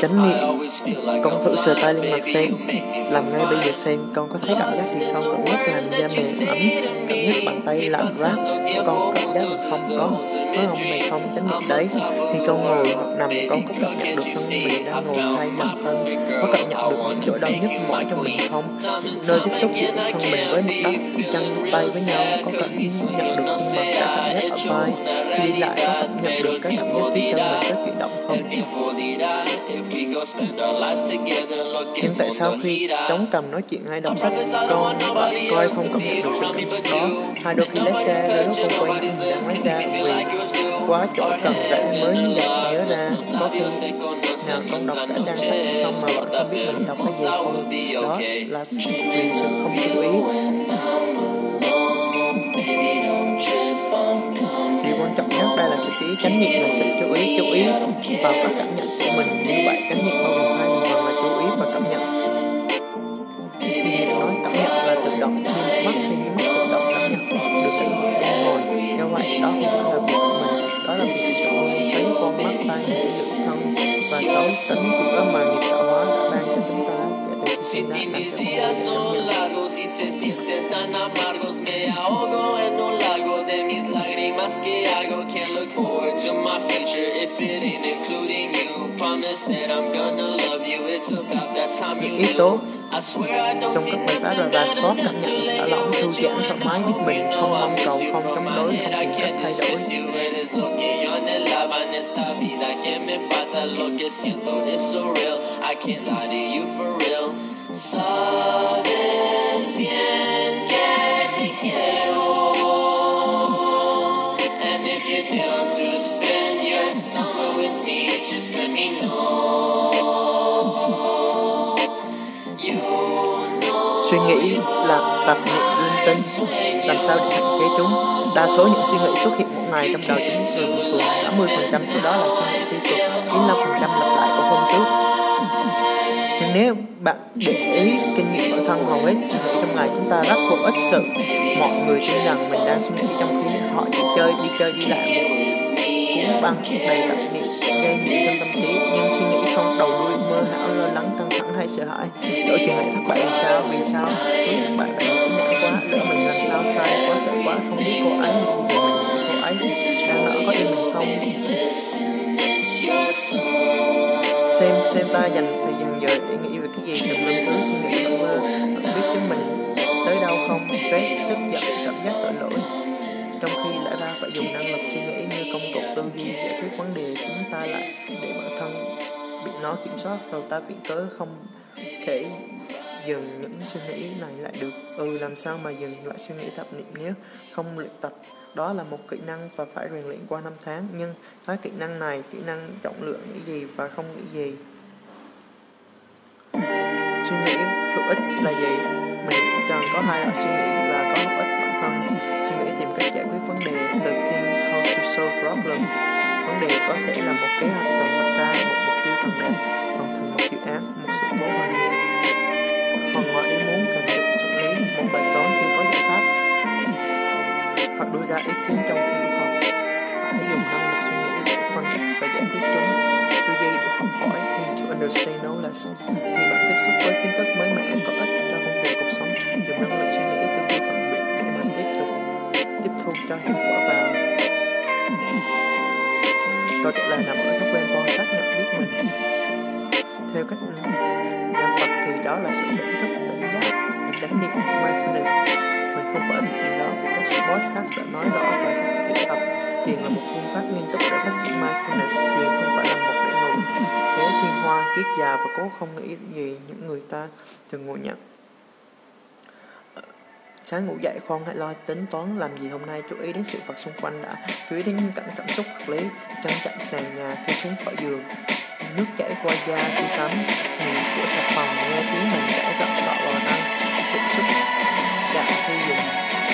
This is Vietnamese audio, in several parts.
chánh niệm. Con thử sờ tay lên mặt xem. Làm ngay bây giờ xem con có thấy cảm giác gì không? Cảm giác làm da mềm ấm. Cảm giác bàn tay lạnh rát con cảm giác được không? Có. Có không này không? Chánh niệm đấy. Khi con ngồi hoặc nằm, con có cảm nhận được thân mình đang ngồi hay nằm không có cảm những chỗ đau nhức mỏi trong mình không? Nơi tiếp xúc giữa thân mình với mặt đất chân tay với nhau, có cảm nhận được khuôn mặt cả cảm giác ở vai. Khi đi lại có cảm nhận được cái cảm giác phía chân mình rất chuyển động không? Nhưng tại sao khi chống cầm nói chuyện hay đọc sách con, bạn coi không cảm nhận được sự cảm xúc đó? Hai đôi khi lái xe, đôi lúc không quen ra lái xe, vì quá chỗ cần rãnh mới nhớ ra. Có khi nào con đọc cả trang sách xong mà vẫn không biết mình đọc cái gì. Không đó là vì sự không chú ý. Điều quan trọng nhất đây là sự chú ý, chánh niệm là sự chú ý chú ý vào các cảm nhận của mình. Như vậy, chánh niệm bao gồm hai phần là chú ý và cảm nhận. Vì nói, cảm nhận là tự động, nhưng mắt thì mắt tự động, cảm nhận được cảnh vật do vậy, đó I để trưởng thân và sáu tỉnh của các màn se sienten tan amargos me ahogo en un lago de mis lágrimas que hago Can't look forward to my future. If it ain't including you Promise that I'm gonna love những yếu tố trong các bài pháp là rà soát cảm nhận thả lỏng thư giãn thoải mái giúp mình không mong cầu không chống đối không tìm cách thay đổi. Sabes tập niệm linh tinh Làm sao để hạn chế chúng. Đa số những suy nghĩ xuất hiện mỗi ngày trong đầu chúng thường thường 80% số đó là suy nghĩ tiêu cực 95% lặp lại của hôm trước. Nhưng nếu bạn để ý kinh nghiệm bản thân hầu hết suy nghĩ trong ngày, chúng ta rất vô ích sự. Mọi người tin rằng mình đang suy nghĩ trong khi họ đi chơi đi chơi, đi lại cuốn băng đầy tập niệm gây nhiễu trong tâm trí nhưng suy nghĩ không, đầu đuôi mơ hão lo lắng, căng thẳng hay sợ hãi. Đổi chuyện này thất bại vì sao vì sao? Nếu thất bại bạn cũng nặng quá, lỡ mình làm sao, sai quá, sợ quá, không biết cô ấy nghĩ gì, mình cô ấy. Đang nỡ có yêu mình không xem xem ta dành thời gian giờ để nghĩ về cái gì tùm lum thứ suy nghĩ vẩn mơ. Bạn biết chúng mình tới đâu không? Stress, tức giận, cảm giác tội lỗi phải dùng năng lực suy nghĩ như công cụ tư duy giải quyết vấn đề chúng ta lại để bản thân bị nó kiểm soát. Rồi ta viện cớ không thể dừng những suy nghĩ này lại được. Ừ làm sao mà dừng lại suy nghĩ tập niệm nếu không luyện tập? Đó là một kỹ năng và phải rèn luyện qua năm tháng. Nhưng cái kỹ năng này, kỹ năng trọng lượng nghĩ gì và không nghĩ gì? Suy nghĩ hữu ích là gì? Mình cần có hai loại suy nghĩ là solve problem. Vấn đề có thể là một kế hoạch cần đặt ra, một mục tiêu cần đạt, hoàn thành một dự án, một sự cố hoàn nghi hoặc ngoài ý muốn cần được xử lý một bài toán chưa có giải pháp. Hoặc đưa ra ý kiến trong cuộc họp. Hãy dùng năng lực suy nghĩ để phân tích và giải quyết chúng. Tư duy để học hỏi thì to understand knowledge. Khi bạn tiếp xúc với kiến thức mới mẻ, có ích cho công việc, cuộc sống, dùng năng lực suy nghĩ tư duy phản biện để mà tiếp tục tiếp thu cho hiệu quả vào câu trả lời nằm ở thói quen quan sát nhận biết mình. Theo cách nhà Phật thì đó là sự tỉnh thức, tỉnh giác chánh niệm, mindfulness. Mình không phải một điều đó vì các sport khác đã nói rõ về các luyện tập. Thiền là một phương pháp nghiêm túc để phát triển mindfulness thiền không phải là một để ngồi thế thiên hoa, kiết già và cố không nghĩ gì những người ta thường ngồi nhận sáng ngủ dậy, khoan hãy lo tính toán làm gì hôm nay, chú ý đến sự vật xung quanh đã. Chú ý đến những cảnh cảm xúc vật lý chân chạm sàn nhà, khi xuống khỏi giường. Nước chảy qua da, khi tắm mùi của xà phòng, nghe tiếng mình chảy gọn gọn vào răng. Sự xúc chạm khi dùng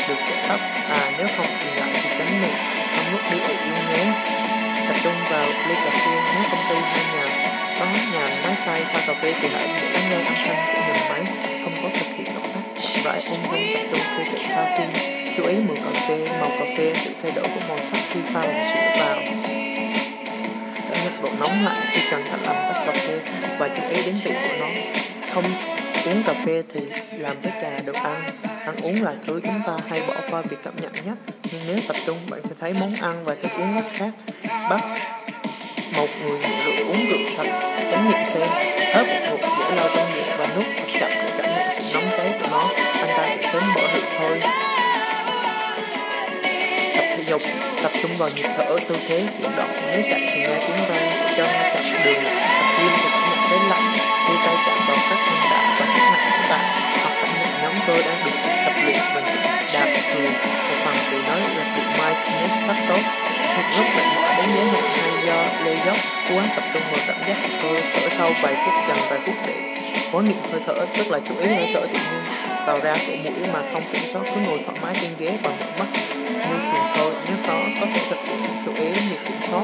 được kẻ tóc à nếu không thì lại thì tránh miệng không lúc đi ụ luôn nhé. Tập trung vào ly cà phê, nếu công ty hay nhà có nhà máy xay pha cà phê thì lại để lắng nghe âm thanh của mình máy động tác rãi ung dung tập trung khi tự sao phim chú ý mùi cà phê màu cà phê sự thay đổi của màu sắc khi pha và sữa vào cảm nhận độ nóng lạnh khi cần cách làm tách cà phê và chú ý đến vị của nó. Không uống cà phê thì làm với trà được ăn. Ăn uống là thứ chúng ta hay bỏ qua việc cảm nhận nhất. Nhưng nếu tập trung, bạn sẽ thấy món ăn và thức uống rất khác. Bắt một người nghiện rượu uống rượu thật chánh niệm xem. Hớp một ngụm dễ lao trong miệng và nuốt thật chậm để cảm nhận sự nóng cháy của nó. Anh ta sẽ sớm bỏ rượu thôi. Tập thể dục, tập trung vào nhịp thở, tư thế chuyển động nếu chạy thì nghe tiếng vang của chân chạm đường. Tập gym thì cảm nhận thấy lạnh, khi tay chạm vào các thân đạo và sức nặng của bạn, hoặc cảm nhận nhóm cơ đang được luyện mình đạt thường một phần vì nó là được mindfulness rất tốt. Một lúc bệnh mỏi đến giới hạn hay do lê dốc, cố gắng tập trung vào cảm giác của cơ thở sâu vài phút dần vài phút để quán niệm hơi thở, tức là chú ý hơi thở tự nhiên vào ra của mũi mà không kiểm soát, cứ ngồi thoải mái trên ghế và mở mắt như thường thôi. Nếu có có thể thực hiện, chú ý việc kiểm soát,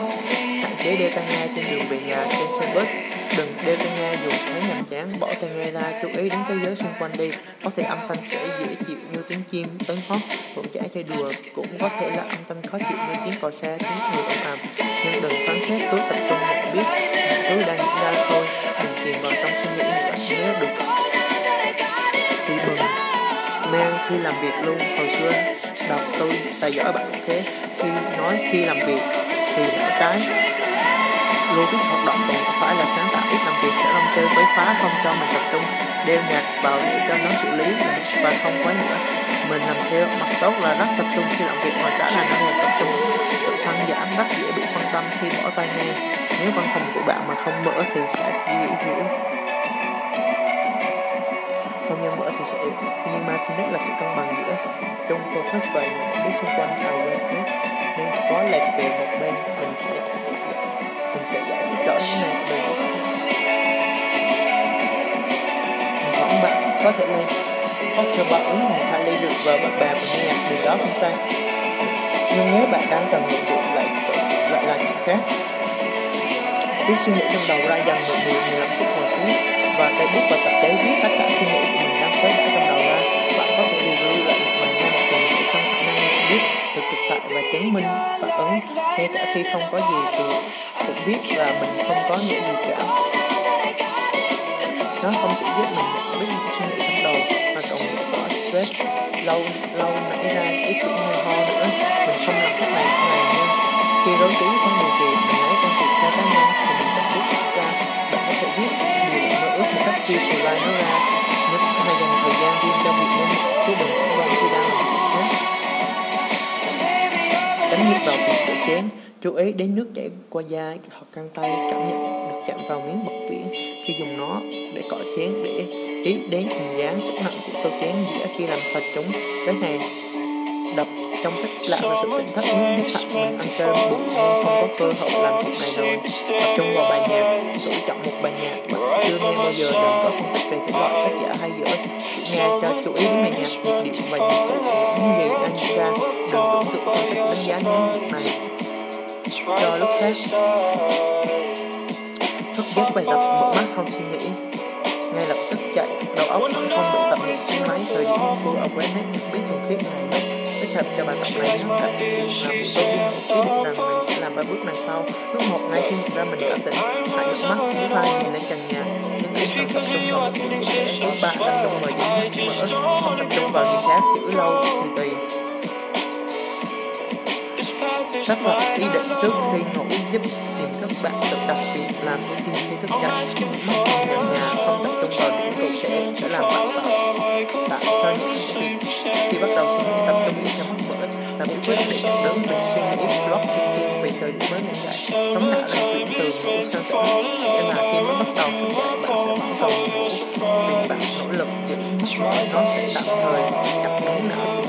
hạn chế đeo tai nghe trên đường về nhà, trên xe bus đừng đeo tai nghe dù thấy nhàm chán. Bỏ tai nghe ra, chú ý đến thế giới xung quanh đi. Có thể âm thanh sẽ dễ chịu như tiếng chim tiếng hót cũng chả chơi đùa cũng có thể là âm thanh khó chịu như tiếng còi xe tiếng người ồn ào. Nhưng đừng phán xét, cứ tập trung nhận biết. Cứ đang diễn ra thôi, đừng chìm vào trong suy nghĩ nữa nếu được. Thì bừng. Men khi làm việc luôn, hồi xưa đọc tôi, tài giỏi bạn thế. Khi nói khi làm việc thì mỗi cái logic hoạt động cũng phải là sáng tạo ít làm việc sẽ không kêu quấy phá không cho mình tập trung, đeo nhạc vào để cho nó xử lý và không quấy nữa. Mình làm theo, mặt tốt là rất tập trung khi làm việc và cả là năng lực tập trung. Tự thân giảm rất dễ bị phân tâm khi bỏ tay nghe nếu văn phòng của bạn mà không mở thì sẽ dễ hiểu. Không nhân mở thì sẽ yếu nhưng mindfulness là sự cân bằng giữa trong focus và những biết xung quanh awareness nên có lệch về một bên, mình sẽ sẽ giải thích rõ những này về bạn có thể lên có cho bạn uống một hai ly rượu và bạn bè và nghe nhạc gì đó không sai nhưng nếu bạn đang cần một rượu lại lại là chuyện khác biết suy nghĩ trong đầu ra dành một mười mười lăm phút ngồi xuống và cây bút và tập giấy chứng minh phản ứng ngay cả khi không có gì thì cũng viết và mình không có những gì cả. Nó không chỉ giúp mình nhận biết những suy nghĩ trong đầu, mà còn có stress lâu lâu nảy ra ý tưởng hay ho nữa. Mình không làm cách này cách này nhưng khi rối trí không điều kiện mình lấy công việc theo cá nhân, thì mình cần viết ra. Bạn có thể viết nhiều mơ ước một cách visualize nó ra. Nhất hay dành thời gian riêng cho việc mơ chứ đừng phản đánh nhịp vào việc rửa chén chú ý đến nước chảy qua da hoặc găng tay cảm nhận được chạm vào miếng bọt biển. Khi dùng nó để cọ chén để ý đến hình dáng sức nặng của tô chén dĩa khi làm sạch chúng. Cái này đập trong phép lạ và sự tỉnh thức nhưng nhất hạnh mình ăn cơm bụng nên không có cơ hội làm việc này rồi. tập trung vào bài nhạc tự chọn một bài nhạc bạn chưa nghe bao giờ đừng có phân tích về thể loại tác giả hay chỉ nghe cho chú ý đến bài nhạc nhịp điệu và nhịp cụ những gì đang diễn ra đừng tưởng tượng phân tích đánh giá những việc này. Cho lúc khác thức giấc bài tập mở mắt không suy nghĩ. Ngay lập tức chạy đầu óc không bị tập nhịp trên máy thời điểm full awareness biết thuần khiết này nhất cho bài tập này nó cả thực hiện là buổi tối đi ngủ quyết định rằng mình sẽ làm ba bước này sau. Bước một ngay khi nhận ra mình cảm tỉnh hãy nhắm mắt bước hai nhìn lên trần nhà. Những cái cần tập trung vào một điểm cụ có tập trung vào những mở không tập trung vào gì khác giữ lâu, thì tùy tác phẩm ý định trước khi ngủ giúp tiềm thức bạn tự đặt việc làm ưu tiên khi thức dậy mất nhận nhà không tập trung vào điểm cụ thể sẽ làm bạn tạo tại sao những việc khi bắt đầu suy nghĩ, tập trung ý cho mắt mở là bí quyết để nhận đứng về suy nghĩ blog thiên tiên vì thời điểm mới ngủ dậy sống não đang chuyển từ ngủ sang tỉnh. Nghĩa là khi mới bắt đầu thức dậy, bạn sẽ vẫn còn ngủ. Vì bạn nỗ lực giữ, nó sẽ tạm thời chặt đúng não